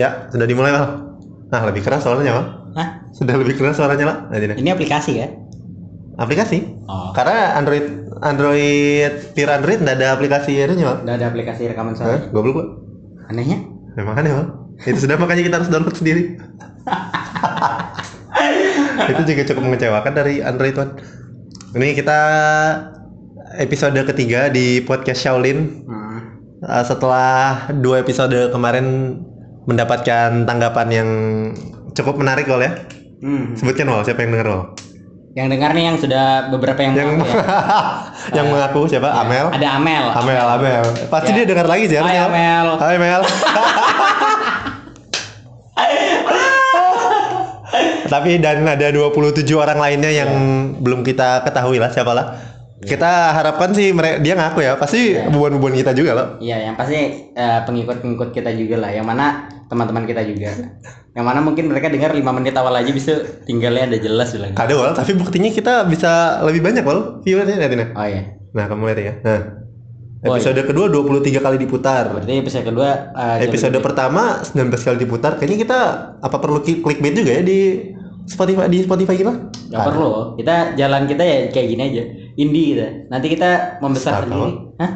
Ya, sudah dimulai Mal. Nah, lebih keras suaranya Mal. Hah? Sudah lebih keras suaranya lah. Nah, ini. Ini aplikasi ya? Aplikasi. Oh. Karena Android Android pure Android nggak ada aplikasi itunya Mal. Udah ada aplikasi rekaman suara. Goblok gua. Anehnya? Memang aneh Mal. Itu sudah makanya kita harus download sendiri. itu juga cukup mengecewakan dari Android One. Ini kita episode ketiga di podcast Shaolin. Hmm. Uh, setelah dua episode kemarin mendapatkan tanggapan yang cukup menarik Wal ya. Hmm. Sebutkan Wal, siapa yang dengar Wal? Yang dengar nih yang sudah beberapa yang, Yang mengaku ya. yang mengaku siapa? Amel. Ada Amel. Amel, Amel. Pasti Ya. dia dengar lagi sih Hai. Amel. Hai Mel. Tapi dan ada 27 orang lainnya yang belum kita ketahui lah siapa lah. Kita harapkan sih mereka dia ngaku ya. Pasti bubuan-bubuan kita juga loh. Iya, yang pasti eh, pengikut-pengikut kita juga lah. Yang mana teman-teman kita juga. yang mana mungkin mereka dengar 5 menit awal aja bisa tinggalnya ada jelas bilang. Ada wal, tapi buktinya kita bisa lebih banyak wal viewersnya liatin ya. Oh iya. Nah kamu lihat ya. Nah Oh, episode kedua 23 kali diputar. Berarti episode kedua eh, Episode jam- pertama 19 kali diputar. Kayaknya kita apa perlu ki- clickbait juga ya di Spotify di Spotify kita? Nggak perlu. Kita jalan kita ya kayak gini aja. Indie kita. Nanti kita membesar Start, sendiri. Hah?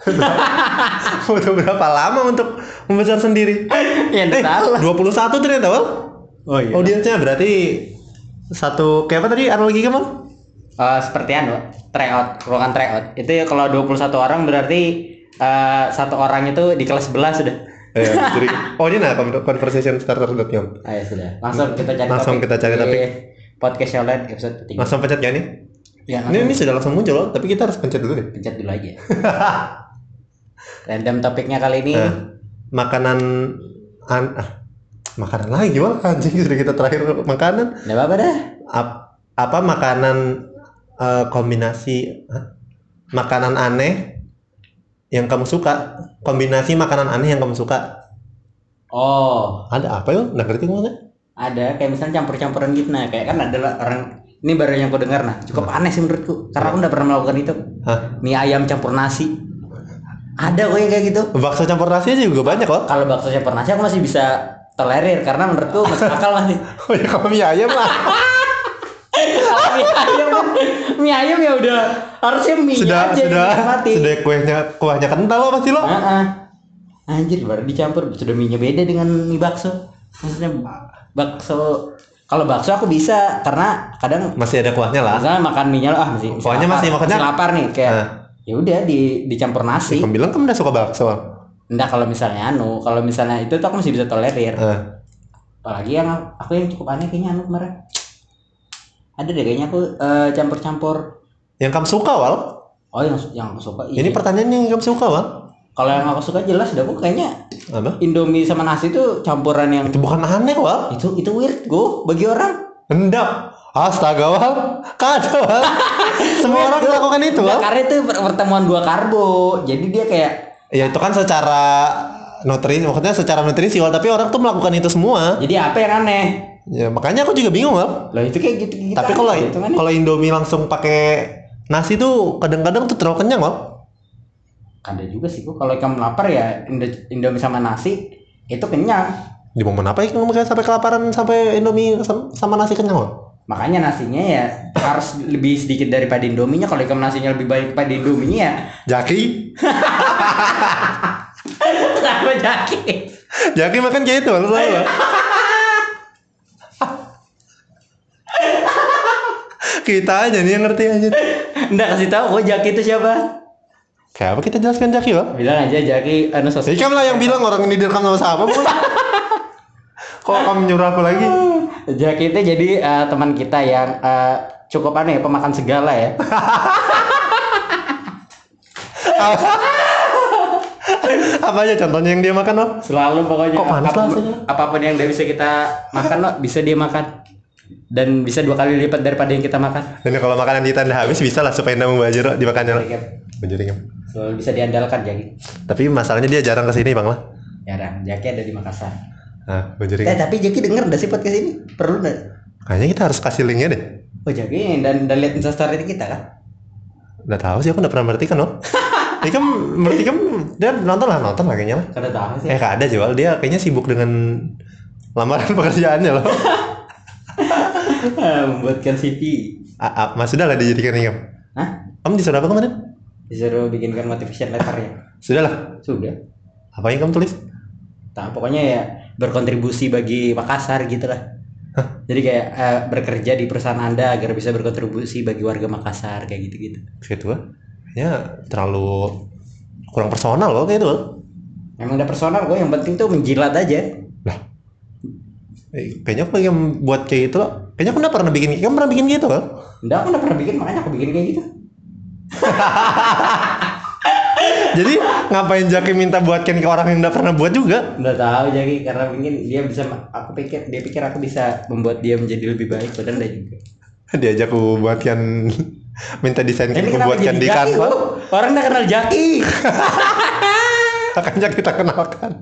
Butuh berapa lama untuk membesar sendiri? Ya Eh, salah. 21 ternyata, Wal. Oh iya. Audiensnya berarti satu kayak apa tadi analogi kamu? Eh, seperti anu, tryout, ruangan tryout. Itu ya kalau 21 orang berarti eh, satu orang itu di kelas 11 sudah. Eh, jadi oh ini nah con- conversationstarter.com. Ah ya sudah. Langsung kita cari Langsung kita cari topik. Podcast Showline episode ketiga. Langsung pencet ya nih. Ya, Ini ini sudah langsung muncul loh, tapi kita harus pencet dulu deh. pencet dulu aja. Random topiknya kali ini. Nah, makanan an ah, makanan lagi wal anjing sudah kita terakhir makanan. Nggak apa-apa dah. Ap- apa makanan eh, kombinasi hah? makanan aneh yang kamu suka. Kombinasi makanan aneh yang kamu suka. Oh, ada apa ya nggak ngerti ada kayak misalnya campur-campuran gitu. Nah kayak kan ada orang ini baru yang aku dengar nah. Cukup aneh sih menurutku karena aku udah pernah melakukan itu. Hah? mie ayam campur nasi. Ada kok yang kayak gitu. Bakso campur nasi aja juga banyak kok kalau bakso campur nasi aku masih bisa tolerir karena menurutku masuk akal masih oh ya kalau mie ayam lah. Kalau mie ayam mie ayam ya udah harusnya mie sudah aja sudah. mati sudah kuahnya kuahnya kental loh pasti lo anjir baru dicampur. Sudah mie nya beda dengan mie bakso. Maksudnya bakso kalau bakso aku bisa karena kadang masih ada kuahnya lah. Misalnya makan mie nya ah masih, Pokoknya lapar, masih makannya- lapar nih kayak Nah. ya udah di dicampur nasi. Kamu bilang kamu udah suka bakso. Enggak kalau misalnya anu kalau misalnya itu tuh aku masih bisa tolerir. Ah, apalagi yang aku yang cukup aneh kayaknya anu kemarin. Ada deh kayaknya aku eh, campur-campur. Yang kamu suka wal? Oh yang yang aku suka iya. ini pertanyaan yang kamu suka wal kalau yang aku suka jelas dah aku kayaknya apa Indomie sama nasi itu campuran yang itu bukan aneh wal itu itu weird go bagi orang Endap. Astaga, Wal. Kacau, Wal. Semua orang melakukan itu, Wal. karena itu per- pertemuan dua karbo jadi dia kayak Ya itu kan secara nutrisi, maksudnya secara nutrisi, Wal. Tapi orang tuh melakukan itu semua. jadi apa yang aneh Ya makanya aku juga bingung, Wal. loh itu kayak gitu, gitu Tapi kalau kan kalau Indomie langsung pakai nasi tuh kadang-kadang tuh terlalu kenyang, Wal. Ada juga sih gua kalau kamu lapar ya Indo- Indomie sama nasi itu kenyang. Di momen apa ya kamu sampai kelaparan sampai Indomie sama, nasi kenyang, Wal? makanya nasinya ya harus lebih sedikit daripada Indominya kalau kamu nasinya lebih banyak daripada Indominya ya. Jaki, kenapa jaki? Jaki makan kayak itu, Wal. Kita aja nih yang ngerti aja. Nggak kasih tahu oh jaki itu siapa Kayak apa kita jelaskan Jaki, Wal? bilang aja jaki anu sosok Jadi kamu lah yang bilang orang ini direkam sama siapa bukan? Kok kamu nyuruh aku lagi? Jaki itu jadi eh, teman kita yang eh, cukup aneh ya pemakan segala ya Apa aja contohnya yang dia makan loh? selalu pokoknya Kok panas apa pun, rasanya? apa pun yang dia bisa kita makan loh bisa dia makan dan bisa dua kali lipat daripada yang kita makan Dan kalau makanan kita udah habis bisa lah supaya nggak membajir loh dimakannya loh. Bajir selalu bisa diandalkan Jaki Tapi masalahnya dia jarang ke sini bang lah. Ran, Jaki ada di Makassar Nah, bajir eh tapi Jaki denger nggak sih podcast ini perlu nggak Kayaknya kita harus kasih linknya deh. oh Jaki dan dan lihat instastory kita kan Udah tahu sih aku udah pernah berarti kan loh. Ikam berarti Ikam dia nonton lah nonton lah kayaknya lah. Kada tahu sih. Eh kak ada jual dia kayaknya sibuk dengan lamaran pekerjaannya loh. Membuatkan CV. Ah, ah, Mas sudah lah dijadikan Ikam. Hah? Kamu disuruh apa kemarin? Disuruh bikinkan motivation letter ya. Sudah lah. Sudah. Apa yang kamu tulis? Nah, pokoknya ya berkontribusi bagi Makassar gitu lah. Jadi kayak eh, bekerja di perusahaan Anda agar bisa berkontribusi bagi warga Makassar kayak gitu-gitu. Gitu ah. Ya terlalu kurang personal loh kayak itu. loh. Emang ada personal gue yang penting tuh menjilat aja. Eh, kayaknya aku yang buat kayak itu loh. Kayaknya aku nggak pernah bikin, kamu pernah bikin gitu kan? Enggak, aku udah pernah bikin makanya aku bikin kayak gitu. Jadi ngapain Jaki minta buatkan ke orang yang nggak pernah buat juga? Udah tahu jadi karena mungkin dia bisa aku pikir dia pikir aku bisa membuat dia menjadi lebih baik padahal enggak juga. Diajak aku buatkan minta desain aku kenapa buatkan di Jaki? Bu? Orang udah kenal Jaki. Makanya kita kenalkan.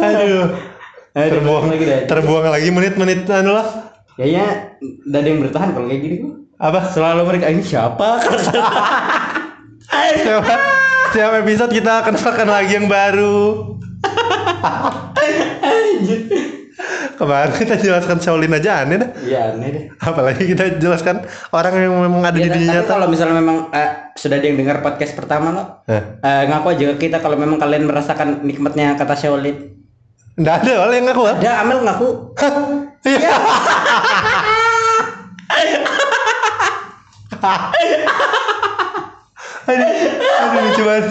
Aduh, Aduh, terbuang lagi terbuang lagi menit-menit anu lah. Kayaknya udah ada yang bertahan kalau kayak gini kok. Apa? Selalu mereka ini siapa? Setiap, setiap episode kita kenalkan lagi yang baru. Kemarin kita jelaskan Shaolin aja aneh dah. Iya aneh deh. Apalagi kita jelaskan orang yang memang ada Ya, di dunia tapi nyata. kalau misalnya memang eh, sudah ada yang dengar podcast pertama nggak? Eh, Eh, ngaku aja ke kita kalau memang kalian merasakan nikmatnya kata Shaolin. nggak ada wal yang ngaku. Ada Amel ngaku. Iya. Aduh, aduh lucu banget.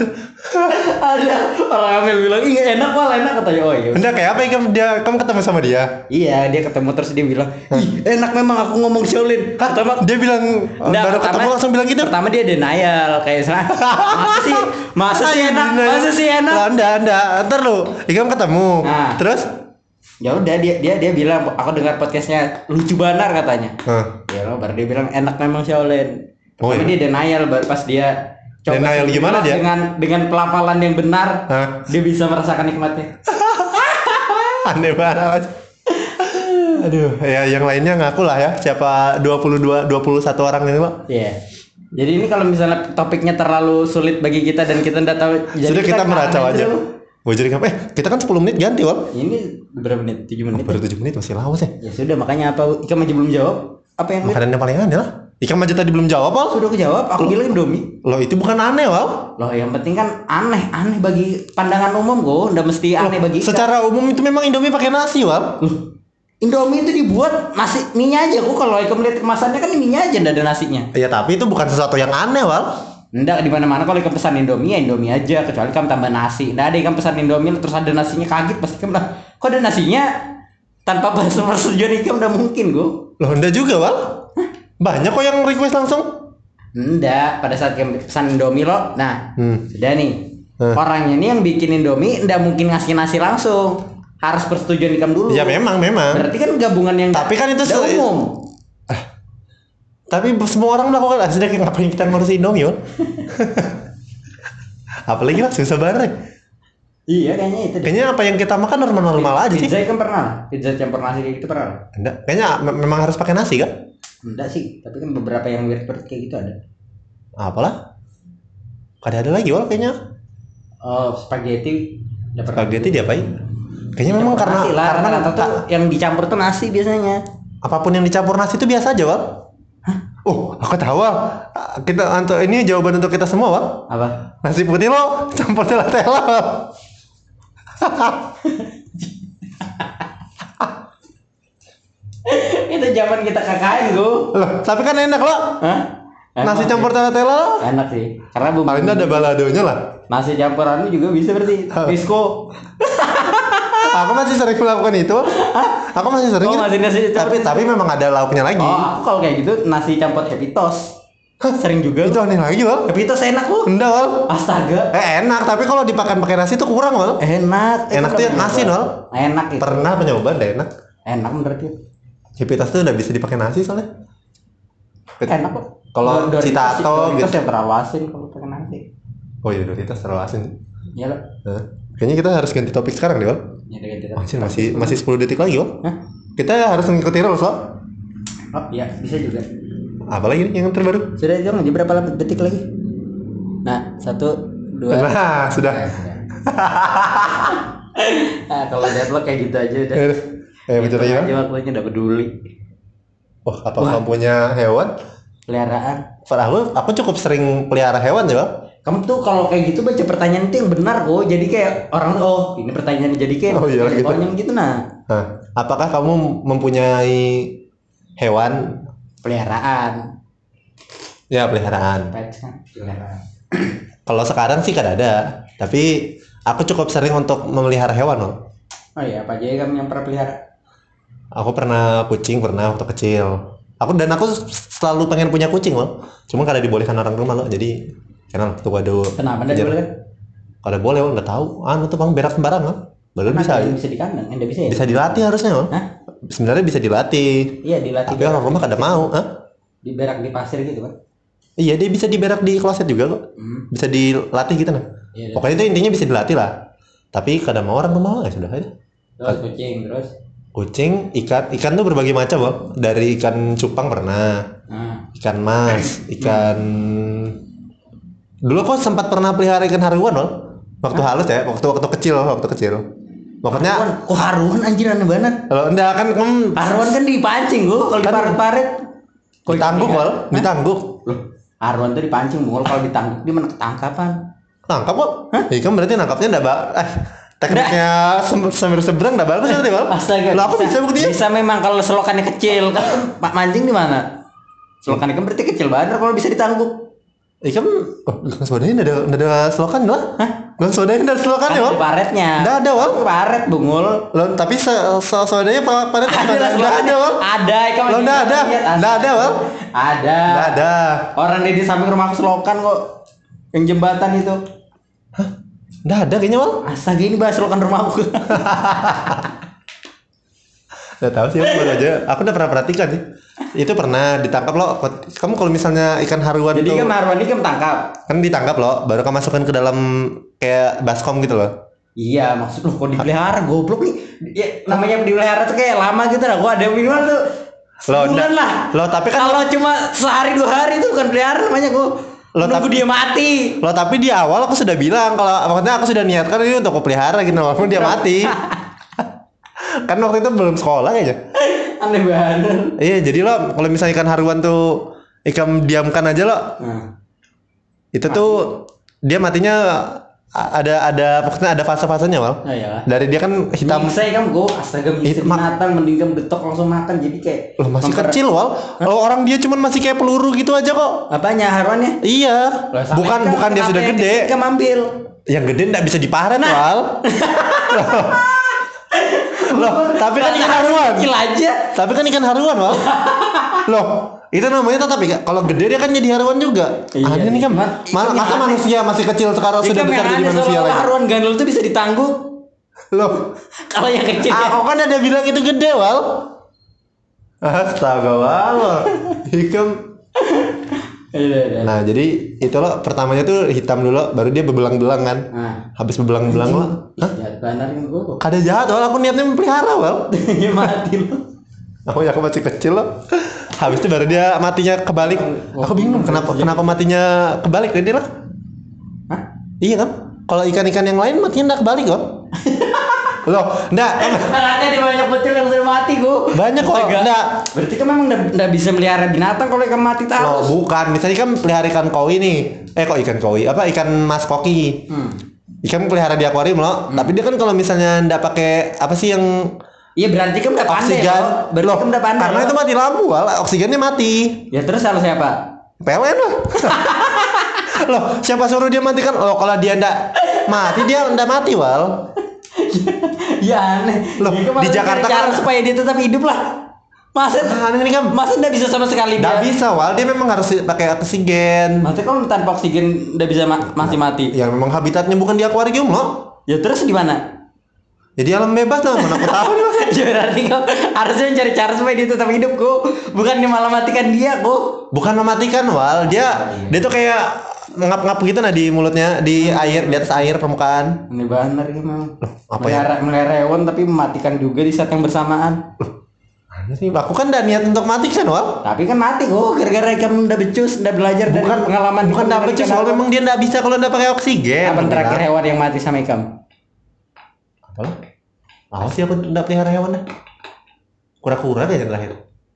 ada orang Amel bilang iya enak wal enak katanya oh iya. Enggak kayak apa ya kamu dia kamu ketemu sama dia? Iya dia ketemu terus dia bilang ih enak memang aku ngomong Shaolin. Pertama Dia bilang Nggak, baru pertama- ketemu langsung bilang gitu. Pertama dia denial kayak sana. Masa sih? Masa sih enak? Masa sih enak? Enggak, enggak. Ntar lu, Ikam ketemu. Nah. Terus? Ya udah dia dia dia bilang aku dengar podcastnya lucu banar katanya. Hah. Ya lo baru dia bilang enak memang Shaolin. Oh, Tapi iya. dia denial baru pas dia Denial gimana dia? Dengan dengan pelafalan yang benar Hah? dia bisa merasakan nikmatnya. Aneh banget. Aduh, ya yang lainnya ngaku lah ya. Siapa 22 21 orang ini, Pak? Iya. Jadi ini kalau misalnya topiknya terlalu sulit bagi kita dan kita tidak tahu jadi Sudah kita meracau ngamen aja. dulu. Gue jadi Eh, kita kan 10 menit ganti, Wal. Ini berapa menit? 7 menit. Baru 7 menit masih lawas ya. Ya sudah makanya apa Ika masih belum jawab? Apa yang Makanan yang paling aneh lah. Ikam aja tadi belum jawab, Wal. sudah kejawab? Aku bilang Indomie. Loh, itu bukan aneh, Wal. Loh yang penting kan aneh, aneh bagi pandangan umum kok, ndak mesti aneh bagi Ika. Secara umum itu memang Indomie pakai nasi, Wal. Loh, Indomie itu dibuat nasi mie aja kok kalau Ika melihat kemasannya kan mie aja ada nasinya. Ya, tapi itu bukan sesuatu yang aneh, Wal. Ndak di mana-mana kalau Ika pesan Indomie ya Indomie aja kecuali kamu tambah nasi. Ndak ada Ika pesan Indomie terus ada nasinya kaget pasti kamu bilang, kok ada nasinya tanpa persetujuan Ika udah mungkin kok. Loh, enggak juga, Wal. Banyak kok yang request langsung. Ndak, pada saat kamu pesan Indomie lo, nah Hmm. sudah nih. Eh. Orangnya nih yang bikin Indomie ndak mungkin ngasih nasi langsung. Harus persetujuan Ikam dulu. Ya memang, memang. Berarti kan gabungan yang Tapi kan itu umum. Tapi semua orang melakukan sudah ngapain kita ngurus Indomie, Wal? Apalagi lah susah banget. Iya kayaknya itu. Kayaknya apa yang kita makan normal-normal aja sih. Pizza kan pernah. Pizza campur nasi kayak gitu pernah. Enggak, kayaknya me- memang harus pakai nasi kan? Enggak sih, tapi kan beberapa yang weird weird kayak gitu ada. Apalah? Kada ada lagi wal kayaknya. Oh, spaghetti. Spaghetti diapain? Kayaknya memang karena nasi lah, karena tuh yang dicampur tuh nasi biasanya. apa pun yang dicampur nasi itu biasa aja wal. Oh, aku tahu. Ah, Kita untuk ini jawaban untuk kita semua wal. Apa? Nasi putih lo campur tela-tela itu zaman kita KKN gua. Loh, tapi kan enak lo. Hah? Nasi Enak campur sih. tela-tela lo. enak sih. Karena bumbu Paling ada baladonya lah. nasi campurannya juga bisa berarti. Disco. Aku masih sering melakukan itu. Aku masih sering. Oh, itu. masih nasi tapi tapi memang ada lauknya lagi. Oh, aku kalau kayak gitu nasi campur happy toast. Sering juga. Itu aneh lagi wal. Happy toast enak loh. Enggak wal. Astaga. Eh enak, tapi kalau dipakai pakai nasi itu kurang wal. Enak. Enak tuh yang nasi nol. Enak itu. Pernah penyoba deh enak. Enak menurut dia. Cipitas tuh udah bisa dipakai nasi soalnya. Enak kok. Kalau Citato Doritos gitu. yang terlalu asin kalau pakai nasi. Oh iya Doritos terlalu asin. Iya. Nah, kayaknya kita harus ganti topik sekarang deh, Masih masih masih 10 detik lagi. Hah? Kita harus ngikutin rules, Wal. Oh iya bisa juga. apa lagi nih yang terbaru Sudah jangan aja berapa lama detik lagi? Nah, satu, dua. nah sudah Nah, kalau deadlock kayak gitu aja udah. eh Gitu bicara ya aja waktunya udah peduli. wah apa kamu punya hewan Peliharaan. Aku aku cukup sering pelihara hewan ya Bang. Kamu tuh kalau kayak gitu baca pertanyaan itu yang benar kok. Jadi kayak orang oh ini pertanyaan jadi kayak Oh, iya, gitu. Gitu nah. nah apakah kamu mempunyai hewan Peliharaan. ya peliharaan kan peliharaan. kalau sekarang sih kan ada tapi aku cukup sering untuk memelihara hewan loh Oh iya, apa aja kamu yang pernah pelihara? aku pernah kucing pernah waktu kecil aku dan aku selalu pengen punya kucing loh cuma kada dibolehkan orang rumah loh jadi karena waktu gua ada Kenapa? Kejar- boleh kan? kada boleh loh nggak tahu. Anu tuh bang berak sembarang loh baru bisa Bisa di kandang, enggak bisa ya? bisa dilatih harusnya loh sebenarnya bisa dilatih. Iya, dilatih tapi orang rumah kada mau Hah? di berak di pasir gitu kan. iya dia bisa diberak di kloset juga kok. Hmm. bisa dilatih gitu nah. Iya. pokoknya itu intinya bisa dilatih lah. Tapi kada mau orang rumah ya sudah aja Terus kucing, terus? Kucing ikan. Ikan tuh berbagai macam loh dari ikan cupang pernah nah, ikan mas ikan dulu aku sempat pernah pelihara ikan haruan loh waktu halus ya waktu waktu kecil waktu kecil pokoknya haruan, kok haruan anjir aneh banget. kalau enggak kan kamu Haruan kan dipancing gua kalau Kan- diparet-paret. Kok ditangguk ikan? wal ditangguk Loh, haruan tuh dipancing mul kalau ditangguk di mana ketangkapan. nangkap kok ikan berarti nangkapnya enggak ba eh tekniknya sambil seberang enggak bagus nanti wal Astaga. Lah, aku bisa buktinya. Bisa memang kalau selokannya kecil kan Pak mancing di mana? Selokan ikan berarti kecil banget kalau bisa ditangguk. Ikan oh ikan swadanya enggak ada enggak ada selokan lah Hah? swadanya enggak ada selokan Kan ya ada paretnya. enggak ada wal Paret bungul. Loh, tapi se se swadanya pa- pada Ada enggak ada wal Ada ikan Loh, nggak ada. Nggak ada, Wal. Ada. enggak ada Orang di di samping rumahku selokan kok. Yang jembatan itu. enggak ada kayaknya wal Astaga ini bahas selokan rumahku. Nggak tahu sih, aku aja. Aku udah pernah perhatikan sih. Itu pernah ditangkap loh. Kamu kalau misalnya ikan haruan Jadi itu kan haruan ini kan tangkap. kan ditangkap loh, baru kamu masukkan ke dalam kayak baskom gitu loh. Iya, maksud lu kok dipelihara goblok nih. Ya, namanya dipelihara tuh kayak lama gitu lah. Gua ada minimal tuh sebulan nggak- lah. loh, tapi kan- kalau cuma sehari dua hari itu bukan pelihara namanya gua nunggu tapi- dia mati. Loh tapi di awal aku sudah bilang kalau maksudnya aku sudah niatkan ini untuk aku pelihara gitu walaupun dia mati. kan waktu itu belum sekolah kayaknya. Aneh banget. Iya, jadi lo kalau misalnya ikan haruan tuh ikan diamkan aja lo, Nah, itu tuh dia matinya ada ada pokoknya ada fase-fasenya wal. oh ya. Dari dia kan hitam Nyiksa ya kan gua astaga bisa binatang mending kamu detok langsung makan jadi kayak Loh masih memper- kecil wal. Kalau orang dia cuman masih kayak peluru gitu aja kok. Apanya haruannya? Iya. Loh, Bukan kan bukan dia sudah gede. kecil Kamu ambil. Yang gede nggak bisa diparet Nah. wal. Loh, tapi kan ikan haruan. Kecil aja. Tapi kan ikan haruan wal. Loh, itu namanya tetap ikan. Kalau gede dia kan jadi haruan juga. Iya, Aneh nih kan. cuman Ma- ikan masa manusia masih kecil sekarang sudah besar yang jadi manusia lagi. haruan gandul tuh bisa ditangguk. Loh, Kalau yang kecil ya. aku kan ada bilang itu gede wal. Astaga wal. Ikan Iya, iya. Nah jadi itu loh pertamanya tuh hitam dulu baru dia bebelang-belang kan. Nah, Habis bebelang-belang lo Hah? Kada jahat wal. Aku niatnya memelihara wal. Ya mati lu. Aku ya aku masih kecil loh. Habis itu baru dia matinya kebalik. Aku bingung kenapa kenapa matinya kebalik ini lah. Hah? Iya kan? Kalau ikan-ikan yang lain matinya enggak kebalik kok Loh enggak Anaknya di banyak betul yang sudah mati gua. Banyak kok. Enggak Berarti kan memang nggak nggak bisa melihara binatang kalau ikan mati Loh terus. bukan misalnya kan pelihara ikan koi nih. Eh kok ikan koi? Apa ikan mas koki? Hmm. Ikan pelihara di akuarium loh. Tapi dia kan kalau misalnya enggak pakai apa sih yang Iya berarti kan udah pandai oksigen? loh. Berarti loh kan udah pandai. karena loh. itu mati lampu. Wal oksigennya mati. Ya terus salah siapa? PLN lah. Loh siapa suruh dia matikan? Loh kalau dia ndak mati dia ndak mati wal ya aneh. Loh, Ya, di Jakarta kan- supaya dia tetap hidup lah. Masa nah ini kan masa nggak bisa sama sekali dia? bisa wal dia memang harus pakai oksigen Maksudnya kalau tanpa oksigen nggak bisa ma- masih mati. yang memang habitatnya bukan di akuarium loh Ya terus di mana? jadi alam bebas lah mana aku tahu nih Mas. ya berarti kau harusnya mencari cara supaya dia tetap hidup kok. Bukan malah matikan dia kok. bukan mematikan wal dia dia tuh kayak ngap-ngap gitu nah di mulutnya di air di atas air permukaan Ini benar ini memang. apa ya? melihara, melihara hewan tapi mematikan juga di saat yang bersamaan. sih aku kan udah niat untuk mati kan wal Tapi kan mati kok gara-gara kamu udah becus, udah belajar dari bukan pengalaman bukan dari soal kenapa. memang dia nggak bisa kalau nggak pakai oksigen Kapan terakhir Gila. hewan yang mati sama ikam? Apalah? Awas sih aku nggak pelihara hewan. Kura-kura deh yang terakhir.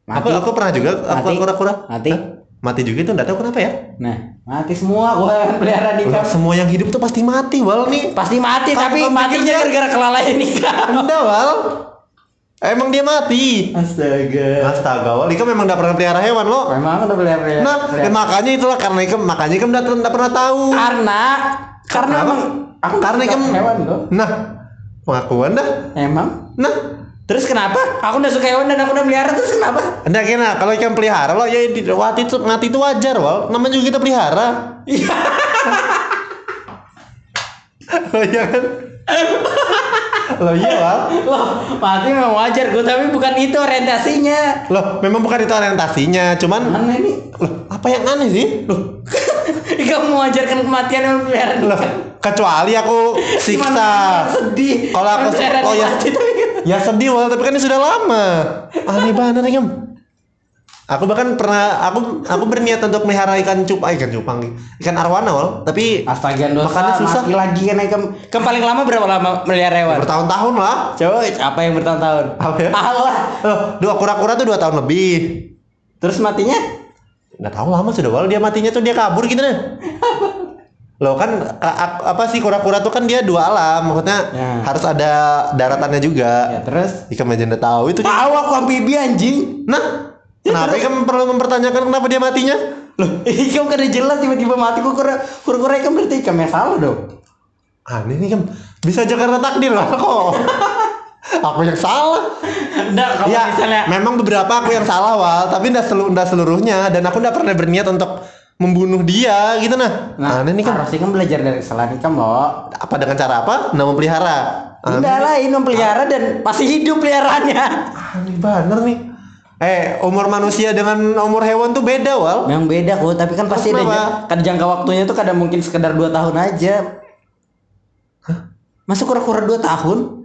Mati. Aku aku pernah juga aku kura-kura. Mati. Hah? Mati juga itu nggak tahu kenapa ya. Nah, mati semua gua Lah, ikam. semua yang hidup tuh pasti mati wal nih. Pasti mati, Kamu- tapi matinya gara-gara kelalaian ikam. Anda wal. Emang dia mati. Astaga. Astaga wal, Ika memang nggak pernah pelihara hewan lo. Memang udah pelihara. Nah, ya makanya itulah karena Ika makanya Ika nggak nggak pernah tahu. karena karena Kenapa? emang aku Karena ikam- hewan loh. Nah, pengakuan dah. Emang? Nah, Terus kenapa? Aku udah suka hewan dan aku udah melihara terus kenapa? Enggak kena kalau ikan pelihara lo ya di mati itu mati itu wajar wal namanya juga kita pelihara lo iya kan lo iya wal Loh, mati memang wajar gue tapi bukan itu orientasinya. lo memang bukan itu orientasinya cuman Mana ini? loh apa yang aneh sih Loh, kamu mewajarkan kematian yang melihara loh kecuali aku siksa sedih. Kalau aku- oh ya. mati tapi- ya sedih wal tapi kan ini sudah lama aneh banget ya aku bahkan pernah aku aku berniat untuk melihara ikan cupang ikan cupang ikan arwana wal tapi Astaga dosa Makanya susah. mati lagi kan kamu. Kamu paling lama berapa lama melihara hewan? bertahun-tahun lah Coba apa yang bertahun-tahun? Apa ya? Allah. Loh, dua kura-kura tuh dua tahun lebih. Terus matinya? Nggak tahu lama sudah wal dia matinya tuh dia kabur gitu deh. Loh kan apa sih kura-kura tuh kan dia dua alam, maksudnya Ya. harus ada daratannya juga. Ya terus? Ikan aja nggak tahu itu. Tahu aku amfibi anjing. Nah, kenapa ikan perlu mempertanyakan kenapa dia matinya? Loh, ikam kan jelas tiba-tiba mati kok kura kura kura ikam berarti ikam yang salah dong. Aneh nih kan bisa aja karena takdir lah kok. aku yang salah. Enggak, kalau ya, misalnya memang beberapa aku yang salah wal, tapi nggak selu nggak seluruhnya dan aku nggak pernah berniat untuk membunuh dia gitu nah. Nah, Aneh nih kan. harusnya kan belajar dari kesalahan ikam loh. apa dengan cara apa? Nah memelihara. Enggak lain memelihara dan masih hidup peliharaannya. aneh banget nih. Eh, umur manusia dengan umur hewan tuh beda, Wal. Memang beda kok, tapi kan pasti ada Kenapa? jang- kan jangka waktunya tuh kadang mungkin sekedar 2 tahun aja. Masuk kura-kura 2 tahun?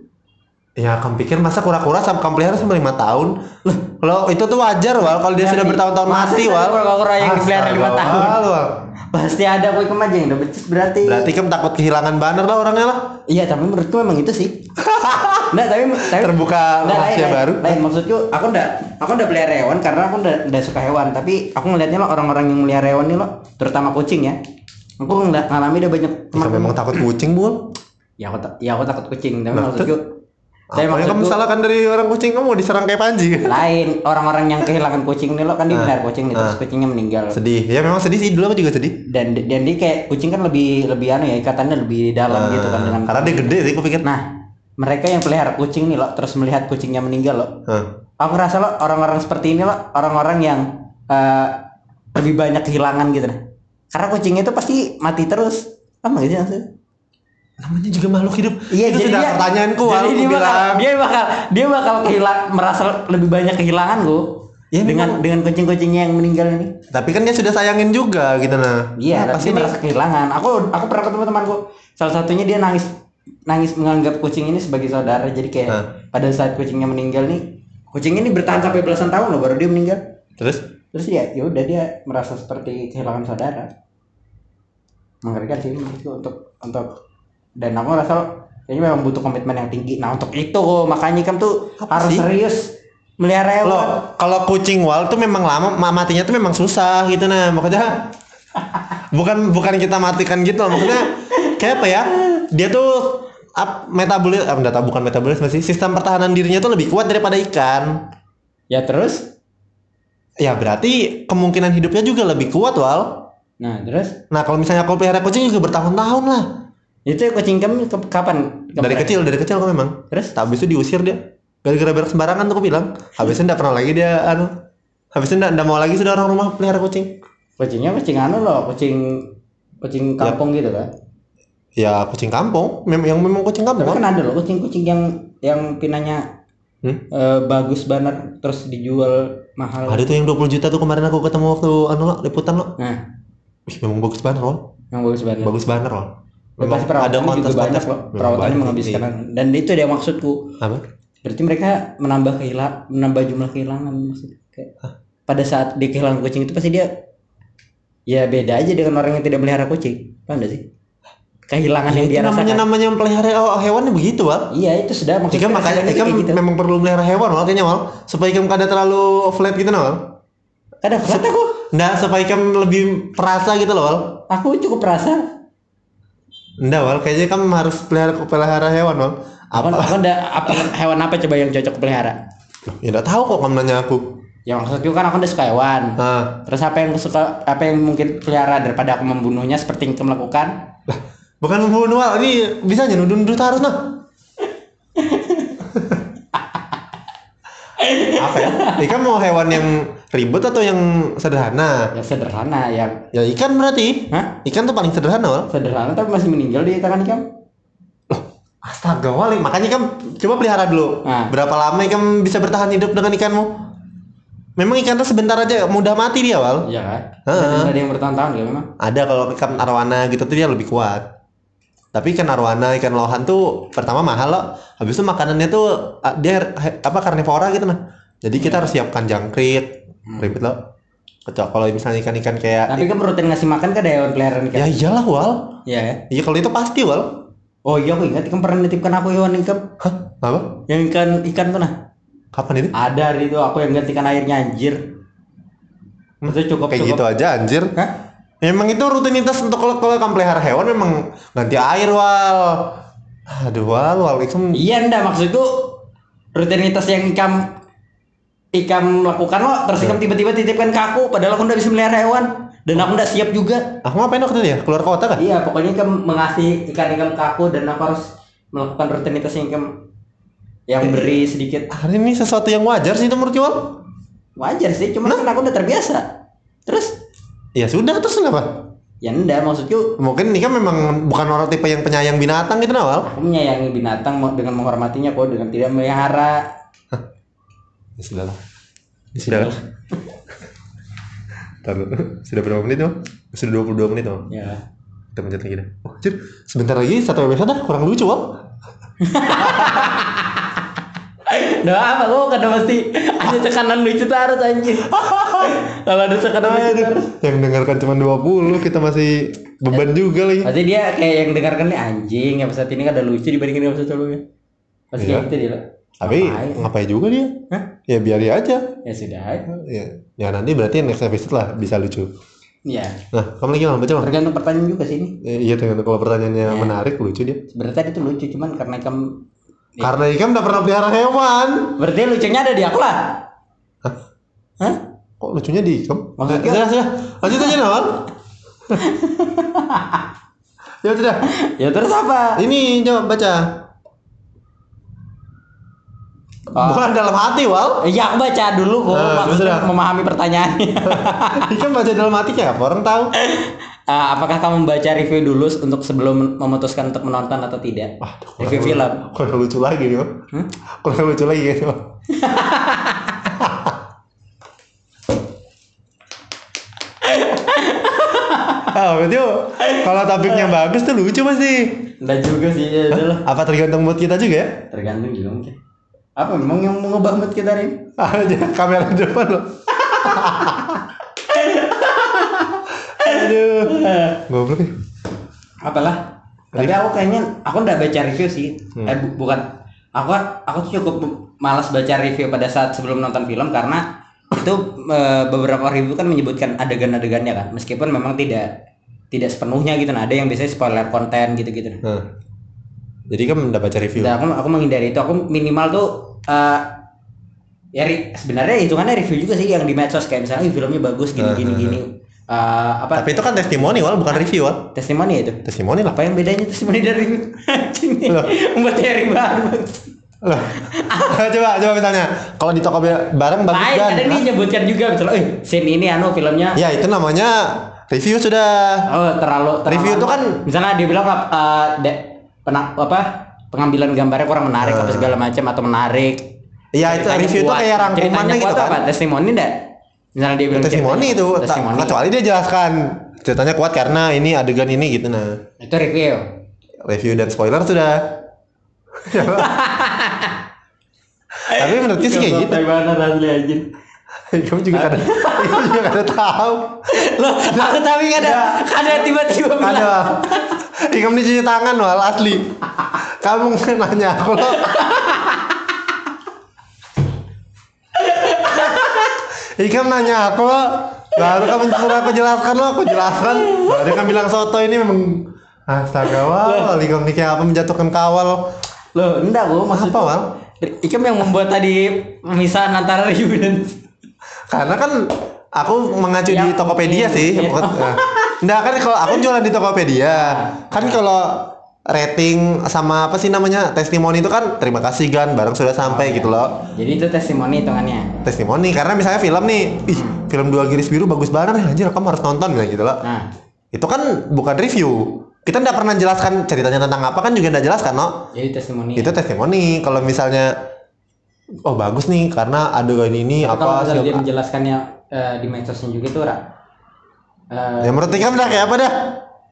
Ya, kamu pikir masa kura-kura sama kamu pelihara sama lima tahun? Loh, kalau itu tuh wajar, Wal. Kalau dia Jadi, sudah bertahun-tahun mati, Wal. kura-kura yang dipelihara lima tahun? Wal, Wal. Pasti ada kok ikam aja yang udah becus berarti. Berarti kamu takut kehilangan banner lah orangnya lah. Iya, tapi menurutku memang itu sih. Enggak, tapi tapi Terbuka Nggak, rahasia lain, baru. Lain maksudku, aku udah aku udah pelihara hewan karena aku udah suka hewan, tapi aku ngelihatnya loh orang-orang yang melihara hewan nih loh, terutama kucing ya. Aku ngeliat ngalami udah banyak Kita memang takut kucing, Bul. Ya aku ya aku takut kucing, tapi maksudku Apa tapi yang kamu maksudku salahkan dari orang kucing kamu diserang kayak Panji? lain orang-orang yang kehilangan kucing nih lo kan dia Ah, melihara kucing nih terus ah. kucingnya meninggal Sedih. Ya memang sedih sih dulu aku juga sedih. dan dan dia kayak kucing kan lebih lebih anu ya ikatannya lebih dalam gitu kan dengan Ah, Karena dia gede sih, aku pikir. nah mereka yang pelihara kucing nih lo terus melihat kucingnya meninggal lo aku rasa lo orang-orang seperti ini lo orang-orang yang eh, lebih banyak kehilangan gitu nah karena kucingnya itu pasti mati terus apa gitu maksudnya namanya juga makhluk hidup. Iya, itu jadi sudah dia, pertanyaanku jadi dia bakal, dia bakal dia bakal kehilang merasa lebih banyak kehilangan gua Ya, dengan memang. dengan kucing-kucingnya yang meninggal ini. Tapi kan dia sudah sayangin juga gitu nah. Iya, Nah, pasti dia merasa kehilangan. Aku aku pernah ketemu temanku. Salah satunya dia nangis nangis menganggap kucing ini sebagai saudara. Jadi kayak Hah. pada saat kucingnya meninggal nih, kucing ini bertahan sampai belasan tahun loh baru dia meninggal. Terus Terus ya ya udah dia merasa seperti kehilangan saudara. Mengerikan sih untuk untuk dan aku rasa kayaknya memang butuh komitmen yang tinggi. Nah untuk itu makanya kan tuh Apa harus sih? serius melihara hewan. Kalau kucing wal tuh memang lama ma- matinya tuh memang susah gitu nah maksudnya bukan bukan kita matikan gitu maksudnya kayak apa ya dia tuh up, metabolis ah, tahu bukan metabolis masih sistem pertahanan dirinya tuh lebih kuat daripada ikan Ya terus? ya berarti kemungkinan hidupnya juga lebih kuat wal Nah terus? nah kalau misalnya aku pelihara kucing juga bertahun-tahun lah Itu kucing kamu ke- kapan? dari Kapan? kecil dari kecil kok memang Terus? habis itu diusir dia gara-gara berak sembarangan tuh aku bilang habisnya enggak pernah lagi dia anu habisnya enggak, enggak mau lagi sudah orang rumah pelihara kucing Kucingnya kucing anu loh, kucing kucing kampung gitu kan. ya kucing kampung mem yang memang kucing kampung Tapi kan? ada loh kucing-kucing yang yang pinanya Hmm? eh, bagus banget terus dijual mahal. ada tuh yang 20 juta tuh kemarin aku ketemu waktu anu lo liputan lo Nah, Ih, memang bagus banget loh yang bagus banget. bagus banget loh Ya, pasti perawatannya juga banyak loh. Perawatannya menghabiskan. iya. Dan itu dia maksudku. apa? Berarti mereka menambah kehilangan menambah jumlah kehilangan maksudnya kayak pada saat dia kehilangan kucing itu pasti dia ya beda aja dengan orang yang tidak melihara kucing. Paham gak sih? Kehilangan yang itu dia namanya rasakan. namanya melihara oh, hewan begitu wal iya itu sudah maksudnya makanya kayak gitu. memang perlu melihara hewan wal kayaknya wal supaya Ikam kada terlalu flat gitu nah wal kadang flat aku. Nggak, supaya Ikam lebih perasa gitu loh wal aku cukup perasa Nggak wal. Kayaknya Ikam harus pelihara pelihara hewan wal. Apa? Apa? Aku ada apa hewan apa coba yang cocok pelihara? Ya nggak tahu kok kamu nanya aku. Ya maksudku kan aku udah suka hewan. Nah terus apa yang suka apa yang mungkin pelihara daripada aku membunuhnya seperti yang kamu lakukan? Bukan membunuh wal. Ini bisa aja nuduh taruh nah. Apa ya? Ikam mau hewan yang ribut atau yang sederhana yang sederhana yang ya ikan berarti Hah? ikan tuh paling sederhana wal sederhana tapi masih meninggal di tangan kamu Astaga wali, makanya kan coba pelihara dulu. Nah. Berapa lama ikan bisa bertahan hidup dengan ikanmu? Memang ikan tuh sebentar aja mudah mati dia wal. iya kan Heeh. ada yang bertahun-tahun ya memang Ada kalau ikan arwana gitu tuh dia lebih kuat. Tapi ikan arwana, ikan lohan tuh pertama mahal loh. Habis itu makanannya tuh ah, dia apa karnivora gitu nah. Jadi kita harus siapkan jangkrik, ribet loh. Kecuali kalau misalnya ikan-ikan kayak tapi kamu rutin ngasih makan ke hewan peliharaan ya ikan iyalah wal. iya ya Iya kalau itu pasti wal. oh iya aku ingat kamu pernah nitipkan aku hewan ikan Hah? Apa? yang ikan ikan tuh nah Kapan itu? ada hari itu aku yang gantikan airnya anjir itu cukup Kayak cukup gitu aja anjir. Hah? Emang itu rutinitas untuk kalau kalau kamu pelihara hewan memang ganti air wal. Aduh wal wal itu Iya ndak maksudku rutinitas yang ikam ikam lakukan lo terus ikam tiba-tiba titipkan ke aku padahal aku ndak bisa melihara hewan dan aku ndak siap juga. aku ngapain waktu itu ya keluar kota kan? Iya pokoknya ikam mengasih ikan ikam ke aku dan aku harus melakukan rutinitas yang ikam yang beri sedikit Hari ini sesuatu yang wajar sih itu menurut wal. wajar sih cuman kan aku udah terbiasa. Terus Ya sudah terus kenapa? ya ndak maksudku Mungkin ini kan memang bukan orang tipe yang penyayang binatang gitu nah wal. aku menyayangi binatang dengan menghormatinya kok dengan tidak melihara. Ya sudah lah. Ya sudah lah. Ntar dulu. Sudah berapa menit wal? Sudah 22 menit wal. Ya. Kita lanjut lagi dah. Oh, anjir, sebentar lagi satu episode dah kurang lucu wal. Udah apa lo kada mesti ada tekanan lucu terus anjir. Kalau ada tekanan lucu terus. yang dengarkan cuma 20 kita masih beban juga lagi. Pasti dia kayak yang dengarkan nih anjing episode ini kada lucu dibandingin episode sebelumnya. Pasti kayak gitu dia. Tapi Ngapain? ngapain juga dia? Hah? Ya biar dia aja. Ya sudah. Ya, ya nanti berarti next episode lah bisa lucu. Iya. Nah, kamu lagi mau baca? Tergantung pertanyaan juga sih ini. Eh, Iya, dengan kalau pertanyaannya Iya. menarik lucu dia. Sebenarnya tadi tuh lucu cuman karena Iya. Karena Ikam udah pernah pelihara hewan. berarti lucunya ada di aku lah. Hah? Hah? Kok lucunya di Ikam? Maksudnya- Sudah, sudah. Lanjut aja Nawal. ya sudah. Ya terus apa? Ini coba baca. Ah. Bukan dalam hati, Wal. Iya aku baca dulu kok Ah, maksudnya sudah. memahami pertanyaannya. Ikam baca dalam hati kayak apa? Orang tahu. Ah, apakah kamu membaca review dulu untuk sebelum memutuskan untuk menonton atau tidak? Waduh, Review film. Kurang lucu lagi nih. Hmm? Kurang lucu lagi Bang. Ah, berarti kalau topiknya bagus tuh lucu pasti. Enggak juga sih ya. Apa tergantung mood kita juga ya? Tergantung juga mungkin. Apa memang yang mengubah mood kita ini? Ada kamera di depan loh. Aduh. Goblok ya. Apalah. Tapi aku kayaknya aku nggak baca review sih. Eh bu- bukan. Aku aku tuh cukup malas baca review pada saat sebelum nonton film karena itu eh, beberapa review kan menyebutkan adegan-adegannya kan. Meskipun memang tidak tidak sepenuhnya gitu. Nah, ada yang biasanya spoiler konten gitu-gitu. Nah. Jadi kan udah baca review. Dan aku aku menghindari itu. Aku minimal tuh eh ya sebenarnya hitungannya review juga sih yang di medsos kayak misalnya "Ih, filmnya bagus gini gini gini. Eh, apa Tapi itu kan testimoni, Wal, bukan review, Wal. testimoni itu? Testimoni lah. Apa yang bedanya testimoni dari nih? Loh. Membuat teori baru. Lah. coba coba misalnya kalau di toko barang bagus Lain kan. ada nih nyebutkan juga misalnya, eh scene ini anu filmnya Ya, itu namanya review sudah. oh terlalu, terlalu Review itu kan- misalnya dia bilang eh, de- apa pengambilan gambarnya kurang menarik apa segala macam atau menarik. Ya, itu review itu kuat. kayak rangkumannya gitu kan. apa? Testimoni enggak? Misalnya dia bilang testimoni itu testimoni. kecuali dia jelaskan ceritanya kuat karena ini adegan ini gitu nah Itu review. review dan spoiler sudah Tapi menurutku sih kayak gitu. Bagaimana asli anjir. Kamu juga kadang, kamu juga kadang tahu. Loh, aku tapi ada ada tiba-tiba bilang. Ada. Ikam ini cuci tangan wal asli. Kamu nanya aku lo. Ikam nanya aku lo. Baru kamu suruh aku jelaskan lo, aku jelaskan. Baru kamu bilang soto ini memang Astaga, wal, Ikam ini kayak apa menjatuhkan kawal. Loh, enggak gua maksud Apa, Wal? Ikam yang membuat tadi pemisahan antara dan Karena kan aku mengacu di Tokopedia sih. Ya. Nah, Enggak kan kalau aku jualan di Tokopedia. Kan kalau rating sama apa sih namanya testimoni itu kan terima kasih Gan barang sudah sampai gitu loh Jadi itu testimoni hitungannya. testimoni karena misalnya film nih ih film dua garis biru bagus banget nih anjir kamu harus nonton bilang gitu loh Nah, itu kan bukan review kita nggak pernah jelaskan ceritanya tentang apa kan juga nggak jelaskan no jadi testimoni. itu testimoni kalau misalnya oh bagus nih karena adegan ini kalau apa misalnya dia menjelaskannya eh, di medsosnya juga tuh, Ra. Eh, ya menurut Ikam dah kayak apa dah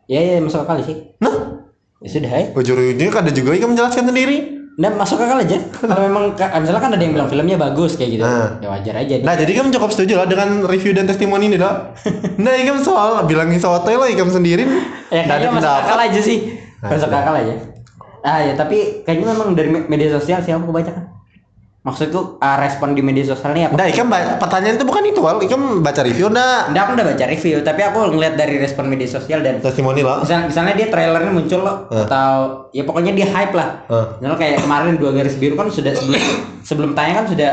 ya ya masuk akal sih. nah Ya sudah ya. ujung-ujungnya kan ada juga Ikam menjelaskan sendiri Nah, masuk akal aja. Kalau memang misalnya kan ada yang bilang filmnya bagus kayak gitu. Nah. Ya wajar aja. nah jadi Ikam cukup setuju lah dengan review dan testimoni ini dah nah Ikam soal bilangin soto lo Ikam sendiri ya kayaknya masuk pendapat akal aja sih. Nah, Masuk akal aja. Ah ya, tapi kayaknya memang dari me- media sosial sih aku kebanyakan. Maksudku ah, respon di media sosialnya apa? Nah, Ikam pertanyaan itu bukan itu, Wal. Ikam baca review enggak? Nggak, aku udah baca review, tapi aku ngeliat dari respon media sosial dan Testimoni lah. misal, misalnya dia trailernya muncul loh Eh. atau ya pokoknya dia hype lah. Eh. Misalnya kayak kemarin dua garis biru kan sudah sebelum sebelum tayang kan sudah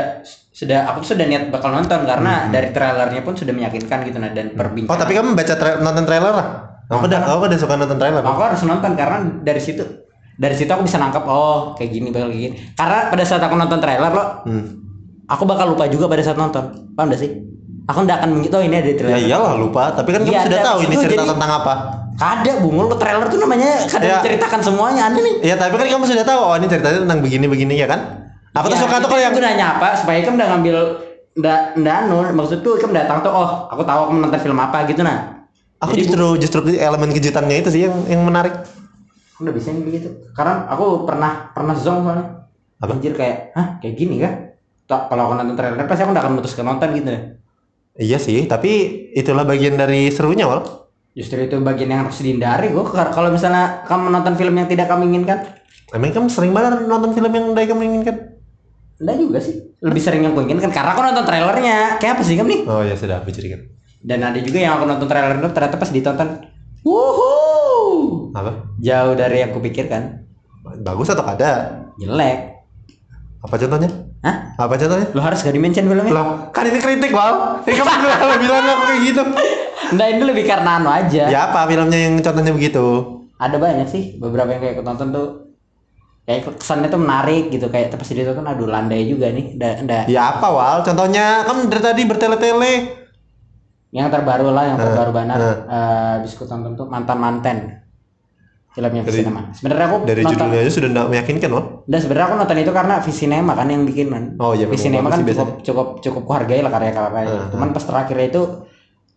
sudah aku tuh sudah niat bakal nonton karena dari trailernya pun sudah meyakinkan gitu nah dan perbincangan. Oh, tapi kamu baca tra- nonton trailer lah? Aku udah, aku udah suka nonton trailer. aku harus nonton karena dari situ dari situ aku bisa nangkap oh kayak gini bakal kayak gini. Karena pada saat aku nonton trailer loh, Hmm. aku bakal lupa juga pada saat nonton. Paham gak sih? Aku nggak akan begitu oh ini ada di Ya trailer. iyalah lupa, tapi kan kamu Iya, sudah ada. tahu ini Itu cerita jadi- tentang apa. Kada bungul ke trailer tuh namanya kada Ya. menceritakan semuanya aneh nih. Iya, tapi kan kamu sudah tahu oh ini ceritanya tentang begini-begini ya kan? Aku tuh Ya, suka tuh itu kalau yang gunanya apa supaya kamu udah ngambil ndak ndak anu maksud tuh kamu datang tuh oh aku tahu kamu nonton film apa gitu nah. aku Jadi justru justru elemen kejutannya itu sih yang yang menarik. Aku udah bisa yang begitu. Karena aku pernah pernah zong soalnya. Apa? Anjir kayak, hah kayak gini kah? Tak kalau aku nonton trailer pasti aku nggak akan memutuskan nonton gitu. Iya sih, tapi itulah bagian dari serunya, Wal. Justru itu bagian yang harus dihindari gue kalau misalnya kamu nonton film yang tidak kamu inginkan Emang kamu sering banget nonton film yang udah kamu inginkan? Enggak juga sih lebih sering yang gue inginkan karena aku nonton trailernya kayak apa sih kamu nih Oh ya sudah, aku dan ada juga yang aku nonton trailer itu ternyata pas ditonton wuhuu Apa? jauh dari yang kupikirkan Bagus atau ada? jelek Apa contohnya? Hah? Apa contohnya? lo harus gak dimention filmnya Lah, kan ini kritik, Wal. Ini kamu bilang, bilang aku kayak gitu. Enggak ini lebih karena anu aja Ya apa filmnya yang contohnya begitu? ada banyak sih beberapa yang kayak aku tonton tuh kayak kesannya tuh menarik gitu kayak pas ditonton aduh landai juga nih nda, nda. Ya apa, Wal? Contohnya kan dari tadi bertele-tele. yang terbaru lah yang Eh, terbaru banget eh. eh bisa ku tonton tuh mantan manten filmnya Dari- Visinema sebenarnya aku Dari nonton judulnya aja sudah tidak meyakinkan, Wal. Dan sebenarnya aku nonton itu karena Visinema kan yang bikin kan. Oh, iya, Visinema kan sih cukup cukup cukup kuhargai lah karya-karya. Ah, Cuman pas terakhirnya itu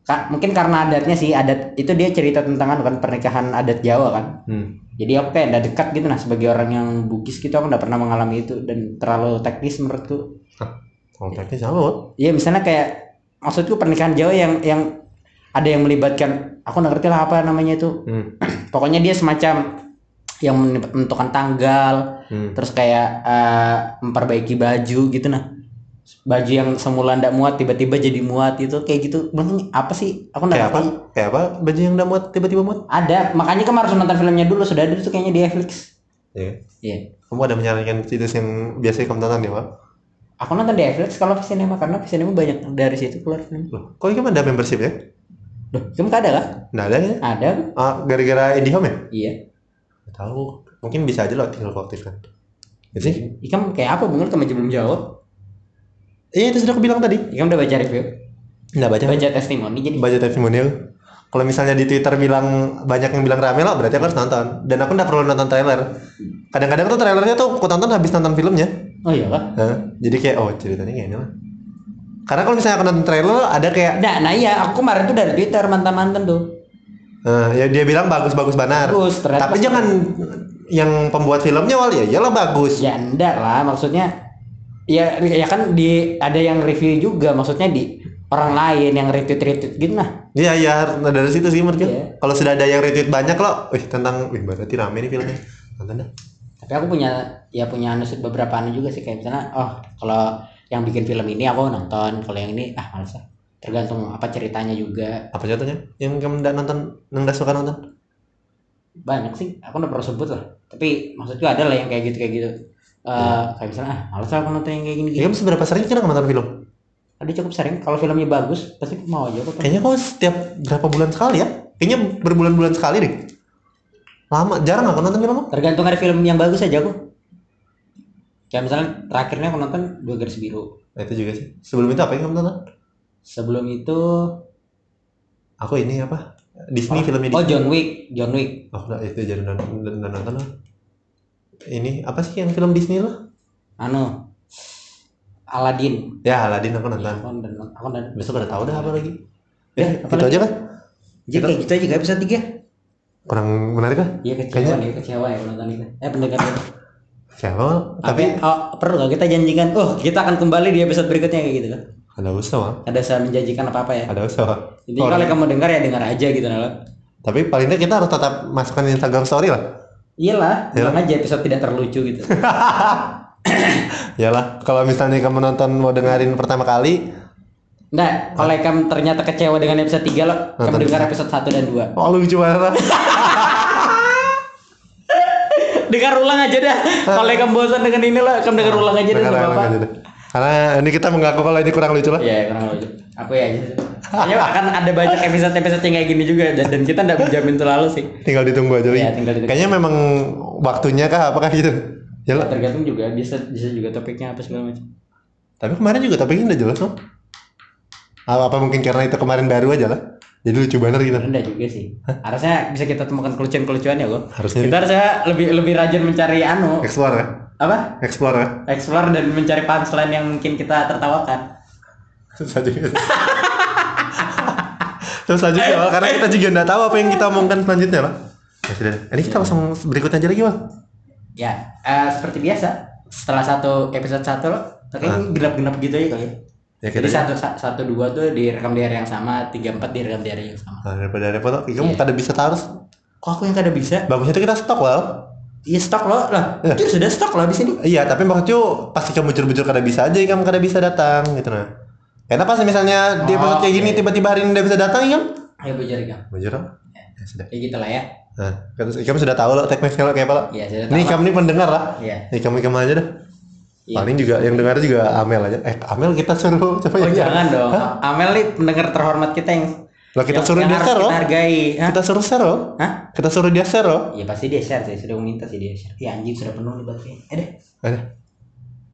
Kak, mungkin karena adatnya sih adat itu dia cerita tentang kan pernikahan adat Jawa kan. Hmm. Jadi aku kayak udah dekat gitu nah sebagai orang yang Bugis gitu aku udah pernah mengalami itu dan terlalu teknis menurutku. Kontaknya sama, Wal. Iya misalnya kayak maksudku pernikahan Jawa yang yang ada yang melibatkan aku nggak ngerti lah apa namanya itu. Hmm. Pokoknya dia semacam yang menentukan tanggal, Hmm. terus kayak eh, memperbaiki baju gitu nah baju yang semula ndak muat tiba-tiba jadi muat itu kayak gitu Bang, apa sih aku nggak apa? Kayak apa? Baju yang udah muat tiba-tiba muat? ada makanya kamu harus nonton filmnya dulu sudah ada tuh kayaknya di Netflix Iya. iya Kamu ada menyarankan situs yang biasa kamu tonton ya, Wal? aku nonton di Netflix kalau Visinema karena Visinema banyak dari situ keluar film Loh, kok kamu ada membership ya? Loh kamu ada kah Nggak ada ya? ada Ah, gara-gara IndiHome ya? iya Nggak tahu. Mungkin bisa aja loh tinggal kau aktifkan. Ya sih? Ikam kayak apa kamu aja belum jawab Iya, itu sudah aku bilang tadi. Ikam udah baca review Nggak baca. baca testimoni jadi baca testimonial kalau misalnya di Twitter bilang banyak yang bilang rame lah berarti aku harus nonton dan aku nggak perlu nonton trailer kadang-kadang tuh trailernya tuh aku tonton habis nonton filmnya oh iya kah Hah? jadi kayak oh ceritanya kayak ini lah karena kalau misalnya aku nonton trailer ada kayak nah, nah iya aku kemarin tuh dari Twitter mantan-mantan tuh eh, ya dia bilang bagus-bagus banar Bagus, ternyata tapi jangan yang pembuat filmnya wal ya iyalah bagus ya enggak lah maksudnya ya ya kan di ada yang review juga maksudnya di orang lain yang retweet retweet gitu nah Iya iya nah, dari situ sih menurut. Iya. Kalau sudah ada yang retweet banyak loh, wih tentang wih berarti rame nih filmnya. Nonton dah. tapi aku punya ya punya anu beberapa anu juga sih kayak misalnya oh kalau yang bikin film ini aku nonton kalau yang ini ah males ah tergantung apa ceritanya juga Apa contohnya? Yang kamu nggak nonton, yang nggak suka nonton? banyak sih aku udah pernah sebut lah tapi maksudku ada lah yang kayak gitu kayak gitu Eh, kayak misalnya ah males aku nonton yang kayak gini Ya, gini kamu seberapa sering kira nonton film? ada cukup sering kalau filmnya bagus pasti mau aja aku Kayaknya kau setiap berapa bulan sekali ya? Kayaknya berbulan-bulan sekali deh. Lama, jarang aku nonton film. tergantung ada film yang bagus aja aku kayak misalnya terakhirnya aku nonton dua garis biru Nah, itu juga sih. Sebelum itu apa yang kamu tonton? sebelum itu Aku ini apa? Disney filmnya oh Disney. John Wick John Wick Oh, enggak, itu jangan nonton, nonton, nonton lah. Ini apa sih yang film Disney lo? anu Aladdin Ya, Aladdin aku nonton. aku udah aku udah Besok udah tahu dah apa lagi. Ya, Ya, apa itu lagi? aja kan? jadi kayak gitu aja gak episode 3 Kurang menarik kan? iya kecewa ya kecewa ya penonton itu eh pendengar itu Siapa? tapi oh, perlu gak kita janjikan oh kita akan kembali di episode berikutnya kayak gitu kan ada usah, Mal. ada saya menjanjikan apa apa ya Ada usah. Jadi kalau kamu dengar ya dengar aja gitu nah Tapi paling tidak kita harus tetap masukkan Instagram story lah. iyalah Iyalah. bilang aja episode tidak terlucu gitu Yalah, kalau misalnya kamu nonton mau dengerin pertama kali, Nggak, kalau kamu ternyata kecewa dengan episode 3 lo, kamu dengar episode 1 dan 2 oh lucu banget. Dengar ulang aja dah Kalau kamu bosan dengan ini lo, kamu dengar ulang aja dah Dengar ulang aja deh. Karena ini kita mengaku kalau ini kurang lucu lah. Iya, kurang lucu Aku ya aja Kayaknya akan ada banyak episode-episode yang kayak gini juga Dan, dan kita nggak menjamin terlalu sih Tinggal ditunggu aja. Iya, tinggal ditunggu. Kayaknya memang waktunya kah apakah gitu? Ya lah. Tergantung juga, bisa bisa juga topiknya apa segala macam Tapi kemarin juga topiknya udah jelas loh. Apa, apa mungkin karena itu kemarin baru aja lah. Jadi lucu banget gitu. Rendah juga sih Harusnya bisa kita temukan kelucuan-kelucuan ya kok Harusnya Kita harusnya lebih lebih rajin mencari anu explore ya. Apa? Explore ya. Explore dan mencari punchline yang mungkin kita tertawakan Susah juga. Susah juga Wal, karena kita juga nggak tahu apa yang kita omongkan selanjutnya lah. Ya sudah. Ini kita langsung berikutnya aja lagi Wal. Ya, eh, seperti biasa. Setelah satu episode satu lo, kayaknya genap-genap gitu aja kali. Ya Jadi kita. satu sa- satu dua tuh direkam di hari yang sama, tiga empat direkam di hari yang sama. Nah, daripada repot, kamu Iya. kada bisa terus. Kok aku yang kada bisa? Bagusnya tuh kita stok Wal. Iya stok lo lah. Iya. Itu sudah stok lo di sini. Iya, tapi maksudnya pasti kamu bujur-bujur kada bisa aja, kamu kada bisa datang gitu nah. Karena pas misalnya Oh, episode kayak gini oke. tiba-tiba hari ini udah bisa datang, ya? Ayo bujur kan. Bujur dong. Ya sudah. Ya gitu lah ya. Nah, kamu sudah tahu loh teknik kalau kayak apa lo. Iya sudah Nih kamu nih pendengar lah. Iya. Nih kamu kamu aja dah. Iya. Paling juga yang dengar juga Amel aja. Eh Amel kita suruh coba Oh ya. jangan dong. Amel nih pendengar terhormat kita yang Lah kita yang- suruh yang dia share loh. Kita hargai. Hah? Kita suruh share loh. Hah? Kita suruh dia share loh. Iya pasti dia share sih. Sudah minta sih dia share. Ya anjing sudah penuh nih berarti. Eh deh. Ada.